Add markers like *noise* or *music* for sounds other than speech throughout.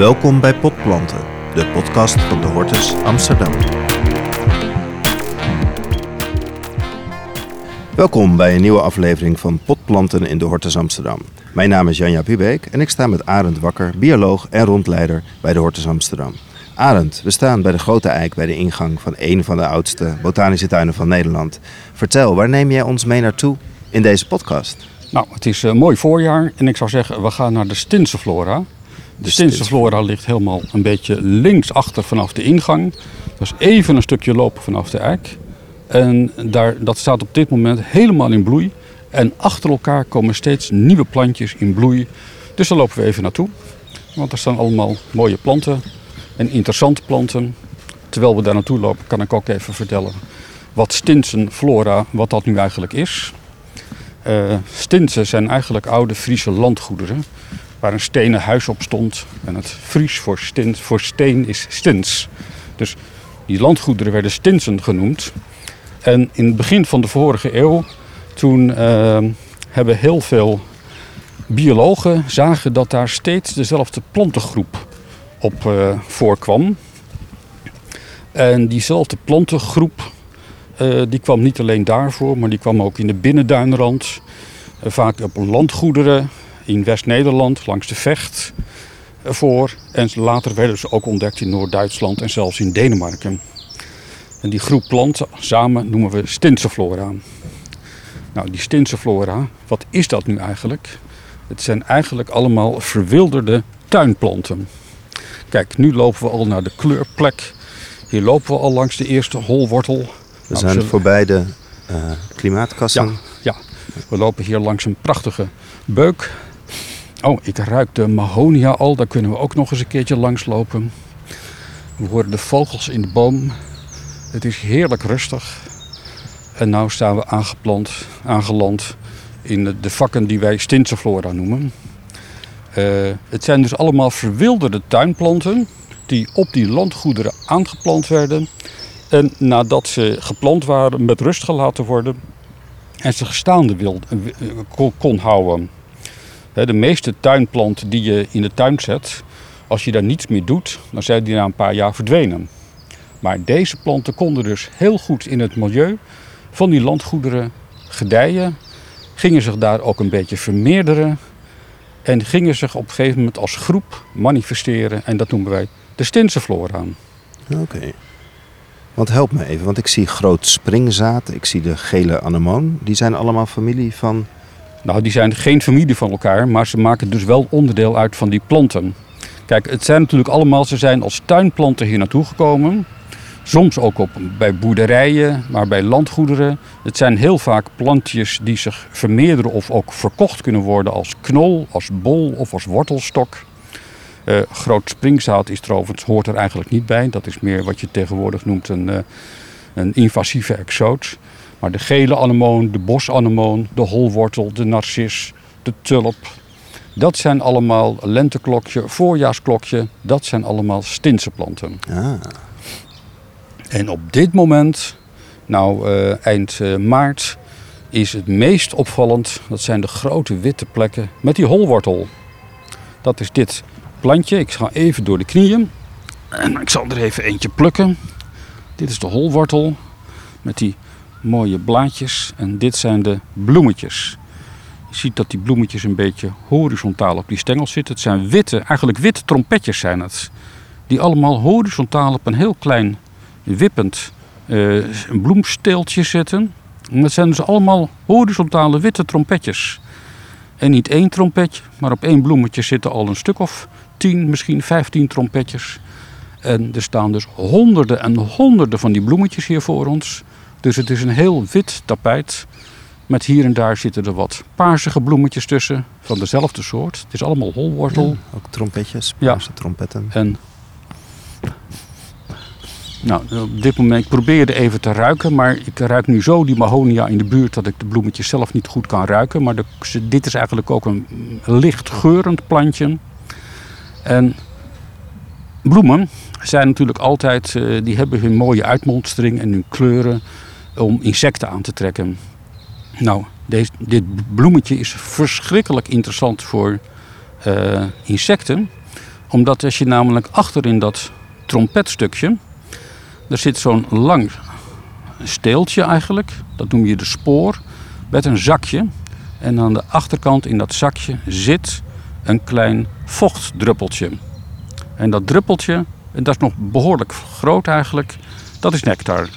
Welkom bij Potplanten, de podcast van de Hortus Amsterdam. Welkom bij een nieuwe aflevering van Potplanten in de Hortus Amsterdam. Mijn naam is Janja Pubeek en ik sta met Arend Wakker, bioloog en rondleider bij de Hortus Amsterdam. Arend, we staan bij de Grote Eik bij de ingang van een van de oudste botanische tuinen van Nederland. Vertel, waar neem jij ons mee naartoe in deze podcast? Nou, het is een mooi voorjaar en ik zou zeggen, we gaan naar de Stinseflora. De Stinseflora ligt helemaal een beetje linksachter vanaf de ingang. Dat is even een stukje lopen vanaf de eik. En daar, dat staat op dit moment helemaal in bloei. En achter elkaar komen steeds nieuwe plantjes in bloei. Dus daar lopen we even naartoe. Want er staan allemaal mooie planten en interessante planten. Terwijl we daar naartoe lopen, kan ik ook even vertellen wat stinsenflora, wat dat nu eigenlijk is. Uh, stinsen zijn eigenlijk oude Friese landgoederen waar een stenen huis op stond. En het Fries voor, stin, voor steen is stins. Dus die landgoederen werden stinsen genoemd. En in het begin van de vorige eeuw, toen uh, hebben heel veel biologen zagen dat daar steeds dezelfde plantengroep op uh, voorkwam. En diezelfde plantengroep uh, die kwam niet alleen daarvoor, maar die kwam ook in de binnenduinrand. Uh, vaak op landgoederen in West-Nederland, langs de Vecht voor. En later werden ze ook ontdekt in Noord-Duitsland en zelfs in Denemarken. En die groep planten samen noemen we Stinseflora. Nou, die Stinseflora, wat is dat nu eigenlijk? Het zijn eigenlijk allemaal verwilderde tuinplanten. Kijk, nu lopen we al naar de kleurplek. Hier lopen we al langs de eerste holwortel. We nou, zijn voorbij de uh, klimaatkassen. Ja, ja, we lopen hier langs een prachtige beuk. Oh, ik ruik de mahonia al. Daar kunnen we ook nog eens een keertje langs lopen. We horen de vogels in de boom. Het is heerlijk rustig. En nu staan we aangeplant, aangeland in de vakken die wij Stinsenflora noemen. Uh, het zijn dus allemaal verwilderde tuinplanten die op die landgoederen aangeplant werden. En nadat ze geplant waren, met rust gelaten worden en ze gestaande kon, kon houden. De meeste tuinplanten die je in de tuin zet, als je daar niets mee doet, dan zijn die na een paar jaar verdwenen. Maar deze planten konden dus heel goed in het milieu van die landgoederen gedijen, gingen zich daar ook een beetje vermeerderen en gingen zich op een gegeven moment als groep manifesteren en dat noemen wij de Stinsenflora. Oké. Want help me even, want ik zie groot springzaad, ik zie de gele anemoon. Die zijn allemaal familie van nou, die zijn geen familie van elkaar, maar ze maken dus wel onderdeel uit van die planten. Kijk, het zijn natuurlijk allemaal, ze zijn als tuinplanten hier naartoe gekomen. Soms ook op, bij boerderijen, maar bij landgoederen. Het zijn heel vaak plantjes die zich vermeerderen of ook verkocht kunnen worden als knol, als bol of als wortelstok. Uh, groot springzaad is trouwens, hoort er eigenlijk niet bij. Dat is meer wat je tegenwoordig noemt een, uh, een invasieve exoot. Maar de gele anemoon, de bosanemoon, de holwortel, de narcis, de tulp. Dat zijn allemaal lenteklokje, voorjaarsklokje. Dat zijn allemaal stinsenplanten. Ah. En op dit moment, nou uh, eind uh, maart, is het meest opvallend. Dat zijn de grote witte plekken met die holwortel. Dat is dit plantje. Ik ga even door de knieën. En *clears throat* ik zal er even eentje plukken. Dit is de holwortel met die mooie blaadjes en dit zijn de bloemetjes. Je ziet dat die bloemetjes een beetje horizontaal op die stengels zitten. Het zijn witte, eigenlijk witte trompetjes zijn het. Die allemaal horizontaal op een heel klein wippend uh, bloemsteeltje zitten. En dat zijn dus allemaal horizontale witte trompetjes. En niet één trompetje, maar op één bloemetje zitten al een stuk of tien, misschien vijftien trompetjes. En er staan dus honderden en honderden van die bloemetjes hier voor ons. Dus het is een heel wit tapijt. Met hier en daar zitten er wat paarsige bloemetjes tussen. Van dezelfde soort. Het is allemaal holwortel. Ja, ook trompetjes, paarse ja. trompetten. En nou, op dit moment, ik probeerde even te ruiken, maar ik ruik nu zo die mahonia in de buurt dat ik de bloemetjes zelf niet goed kan ruiken. Maar de, dit is eigenlijk ook een licht geurend plantje. En bloemen zijn natuurlijk altijd, eh, die hebben hun mooie uitmonstering en hun kleuren om insecten aan te trekken. Nou, deze, dit bloemetje is verschrikkelijk interessant voor uh, insecten. Omdat als je namelijk achter in dat trompetstukje, er zit zo'n lang steeltje eigenlijk, dat noem je de spoor, met een zakje. En aan de achterkant in dat zakje zit een klein vochtdruppeltje. En dat druppeltje, en dat is nog behoorlijk groot eigenlijk, dat is nectar.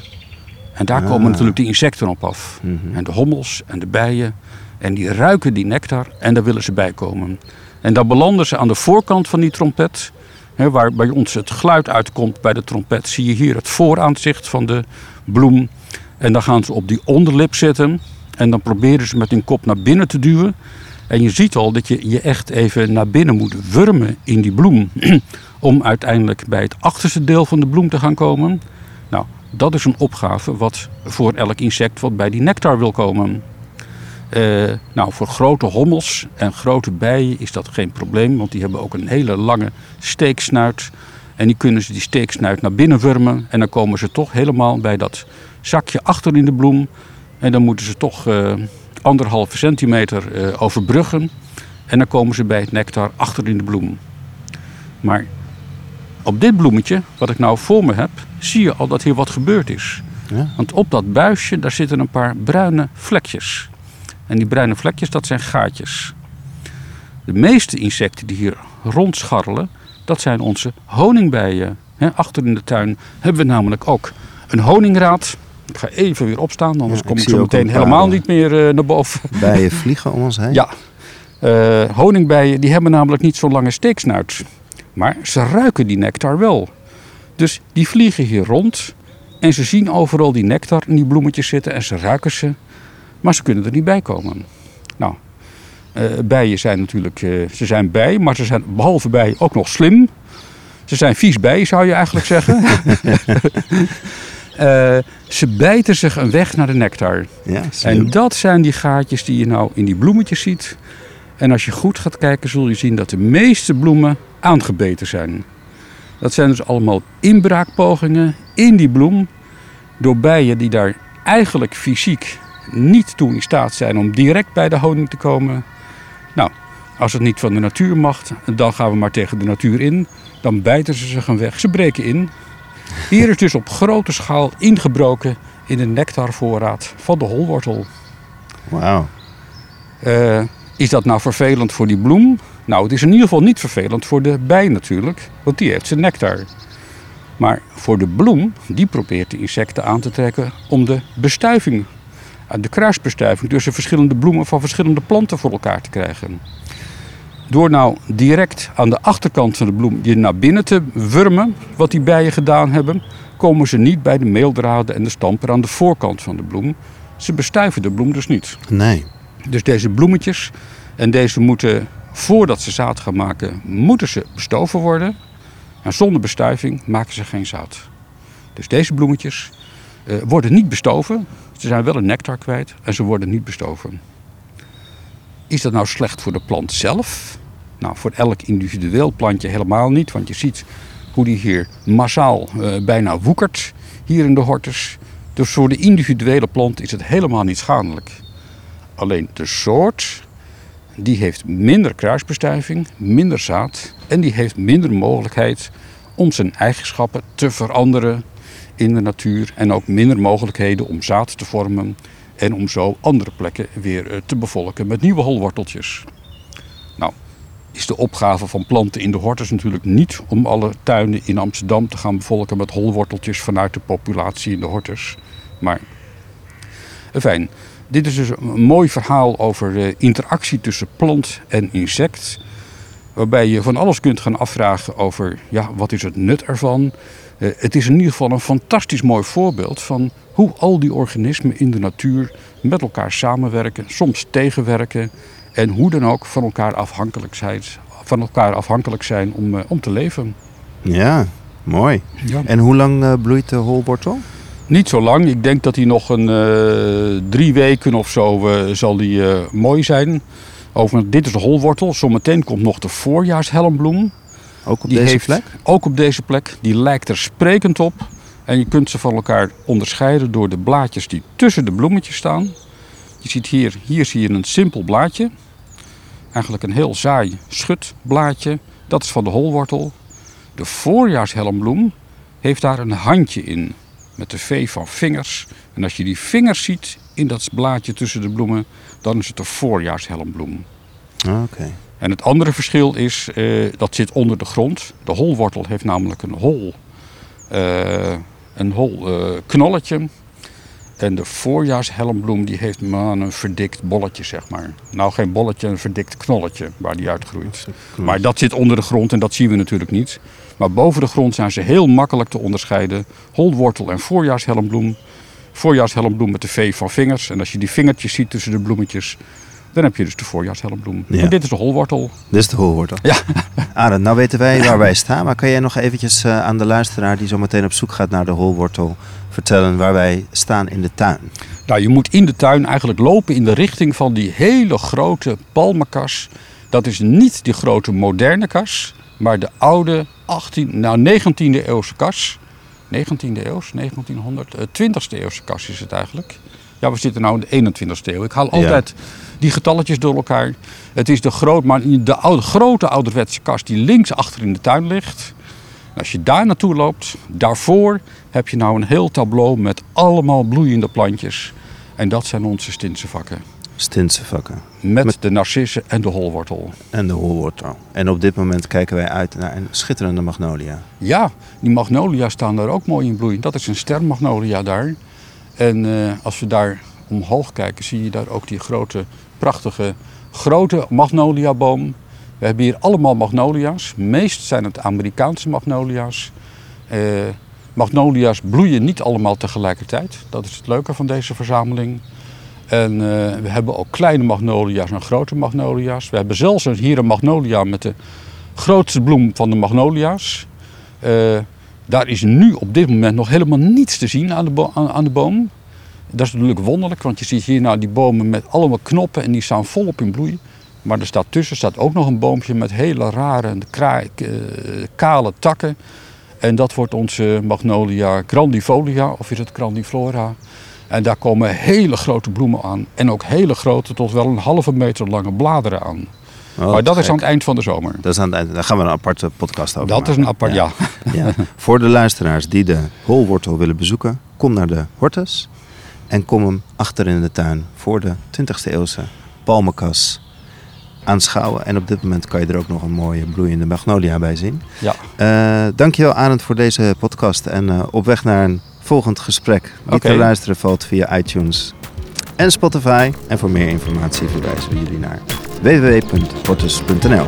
En daar komen Ah. natuurlijk de insecten op af. Mhm. En de hommels en de bijen. En die ruiken die nectar en daar willen ze bij komen. En dan belanden ze aan de voorkant van die trompet. Hè, waar bij ons het geluid uitkomt bij de trompet. Zie je hier het vooraanzicht van de bloem. En dan gaan ze op die onderlip zitten. En dan proberen ze met hun kop naar binnen te duwen. En je ziet al dat je je echt even naar binnen moet wurmen in die bloem. *clears throat* Om uiteindelijk bij het achterste deel van de bloem te gaan komen. Dat is een opgave wat voor elk insect wat bij die nectar wil komen. Eh, nou, voor grote hommels en grote bijen is dat geen probleem, want die hebben ook een hele lange steeksnuit. En die kunnen ze die steeksnuit naar binnen wurmen. En dan komen ze toch helemaal bij dat zakje achter in de bloem. En dan moeten ze toch eh, anderhalve centimeter eh, overbruggen. En dan komen ze bij het nectar achter in de bloem. Maar op dit bloemetje, wat ik nou voor me heb, zie je al dat hier wat gebeurd is. Ja. Want op dat buisje, daar zitten een paar bruine vlekjes. En die bruine vlekjes, dat zijn gaatjes. De meeste insecten die hier rondscharrelen, dat zijn onze honingbijen. Hè, achter in de tuin hebben we namelijk ook een honingraad. Ik ga even weer opstaan, anders Ja, kom ik zo meteen helemaal eh, niet meer eh, naar boven. Bijen vliegen om ons heen. Ja, Eh, honingbijen die hebben namelijk niet zo'n lange steeksnuit. Maar ze ruiken die nectar wel. Dus die vliegen hier rond. En ze zien overal die nectar in die bloemetjes zitten en ze ruiken ze. Maar ze kunnen er niet bij komen. Nou, eh, bijen zijn natuurlijk, eh, ze zijn bij, maar ze zijn behalve bij ook nog slim. Ze zijn vies bij, zou je eigenlijk zeggen. *laughs* Eh, ze bijten zich een weg naar de nectar. Ja, En dat zijn die gaatjes die je nou in die bloemetjes ziet. En als je goed gaat kijken, zul je zien dat de meeste bloemen aangebeten zijn. Dat zijn dus allemaal inbraakpogingen in die bloem. Door bijen die daar eigenlijk fysiek niet toe in staat zijn om direct bij de honing te komen. Nou, als het niet van de natuur mag, dan gaan we maar tegen de natuur in. Dan bijten ze zich een weg. Ze breken in. Hier is dus op grote schaal ingebroken in de nectarvoorraad van de holwortel. Wauw. Eh, is dat nou vervelend voor die bloem? Nou, het is in ieder geval niet vervelend voor de bij natuurlijk, want die heeft zijn nectar. Maar voor de bloem, die probeert de insecten aan te trekken om de bestuiving, eh, de kruisbestuiving tussen verschillende bloemen van verschillende planten voor elkaar te krijgen. Door nou direct aan de achterkant van de bloem je naar binnen te wurmen, wat die bijen gedaan hebben, komen ze niet bij de meeldraden en de stamper aan de voorkant van de bloem. Ze bestuiven de bloem dus niet. Nee. Dus deze bloemetjes, en deze moeten, voordat ze zaad gaan maken, moeten ze bestoven worden. En zonder bestuiving maken ze geen zaad. Dus deze bloemetjes eh, worden niet bestoven. Ze zijn wel een nectar kwijt en ze worden niet bestoven. Is dat nou slecht voor de plant zelf? Nou, voor elk individueel plantje helemaal niet. Want je ziet hoe die hier massaal eh, bijna woekert hier in de hortus. Dus voor de individuele plant is het helemaal niet schadelijk. Alleen de soort, die heeft minder kruisbestuiving, minder zaad en die heeft minder mogelijkheid om zijn eigenschappen te veranderen in de natuur en ook minder mogelijkheden om zaad te vormen en om zo andere plekken weer eh, te bevolken met nieuwe holworteltjes. Nou, is de opgave van planten in de hortus natuurlijk niet om alle tuinen in Amsterdam te gaan bevolken met holworteltjes vanuit de populatie in de hortus. Maar, fijn. Dit is dus een mooi verhaal over de interactie tussen plant en insect. Waarbij je van alles kunt gaan afvragen over ja, wat is het nut ervan. Eh, het is in ieder geval een fantastisch mooi voorbeeld van hoe al die organismen in de natuur met elkaar samenwerken, soms tegenwerken. En hoe dan ook van elkaar afhankelijk zijn, van elkaar afhankelijk zijn om, eh, om te leven. Ja, mooi. Ja. En hoe lang eh, bloeit de holwortel? Niet zo lang. Ik denk dat hij nog een eh, drie weken of zo eh, zal die, eh, mooi zijn. Overigens, dit is de holwortel. Zometeen komt nog de voorjaarshelmbloem. Ook op Die deze heeft plek? Ook op deze plek. Die lijkt er sprekend op. En je kunt ze van elkaar onderscheiden door de blaadjes die tussen de bloemetjes staan. Je ziet hier, hier zie je een simpel blaadje. Eigenlijk een heel saai schutblaadje. Dat is van de holwortel. De voorjaarshelmbloem heeft daar een handje in. Met de V van vingers. En als je die vingers ziet in dat blaadje tussen de bloemen, dan is het een voorjaarshelmbloem. Oké. En het andere verschil is, eh, dat zit onder de grond. De holwortel heeft namelijk een hol, eh, een hol eh, knolletje. En de voorjaarshelmbloem die heeft maar een verdikt bolletje, zeg maar. Nou, geen bolletje, een verdikt knolletje waar die uitgroeit. Maar dat zit onder de grond en dat zien we natuurlijk niet. Maar boven de grond zijn ze heel makkelijk te onderscheiden. Holwortel en voorjaarshelmbloem. Voorjaarshelmbloem met de V van vingers. En als je die vingertjes ziet tussen de bloemetjes, dan heb je dus de voorjaarshelmbloem. Ja. En dit is de holwortel. Dit is de holwortel. Ja. *laughs* Arend, nou weten wij waar wij staan. Maar kan jij nog eventjes eh, aan de luisteraar die zo meteen op zoek gaat naar de holwortel vertellen waar wij staan in de tuin? Nou, je moet in de tuin eigenlijk lopen in de richting van die hele grote palmenkas. Dat is niet die grote moderne kas, maar de oude 18, nou 19e eeuwse kas. 19e eeuws, 1900, eh, 20e eeuwse kas is het eigenlijk. Ja, we zitten nu in de 21e eeuw. Ik haal altijd die getalletjes door elkaar. Het is de, groot, maar de oude, grote ouderwetse kas die links achter in de tuin ligt. Als je daar naartoe loopt, daarvoor heb je nou een heel tableau met allemaal bloeiende plantjes. En dat zijn onze stinsenvakken. Stinsenvakken. Met, Met- de narcissen en de holwortel. En de holwortel. En op dit moment kijken wij uit naar een schitterende magnolia. Ja, die magnolia's staan daar ook mooi in bloei. Dat is een stermagnolia daar. En eh, als we daar omhoog kijken, zie je daar ook die grote, prachtige, grote magnoliaboom. We hebben hier allemaal magnolia's. Meest zijn het Amerikaanse magnolia's. Eh, magnolia's bloeien niet allemaal tegelijkertijd. Dat is het leuke van deze verzameling. En eh, we hebben ook kleine magnolia's en grote magnolia's. We hebben zelfs hier een magnolia met de grootste bloem van de magnolia's. Eh, daar is nu op dit moment nog helemaal niets te zien aan de, aan de boom. Dat is natuurlijk wonderlijk, want je ziet hier nou die bomen met allemaal knoppen en die staan volop in bloei. Maar er staat tussen staat ook nog een boompje met hele rare eh, kale takken. En dat wordt onze magnolia grandifolia, of is het grandiflora. En daar komen hele grote bloemen aan. En ook hele grote, tot wel een halve meter lange bladeren aan. Oh, maar dat is aan het eind van de zomer. Dat is aan het eind. Daar gaan we een aparte podcast over Dat is een apart, ja. Ja. Voor de luisteraars die de holwortel willen bezoeken, kom naar de Hortus. En kom hem achter in de tuin voor de 20e eeuwse palmenkas aanschouwen. En op dit moment kan je er ook nog een mooie bloeiende magnolia bij zien. ja. Eh dankjewel Arend voor deze podcast. En eh, op weg naar een volgend gesprek. Die te luisteren valt via iTunes en Spotify. En voor meer informatie verwijzen we jullie naar www.hortus.nl.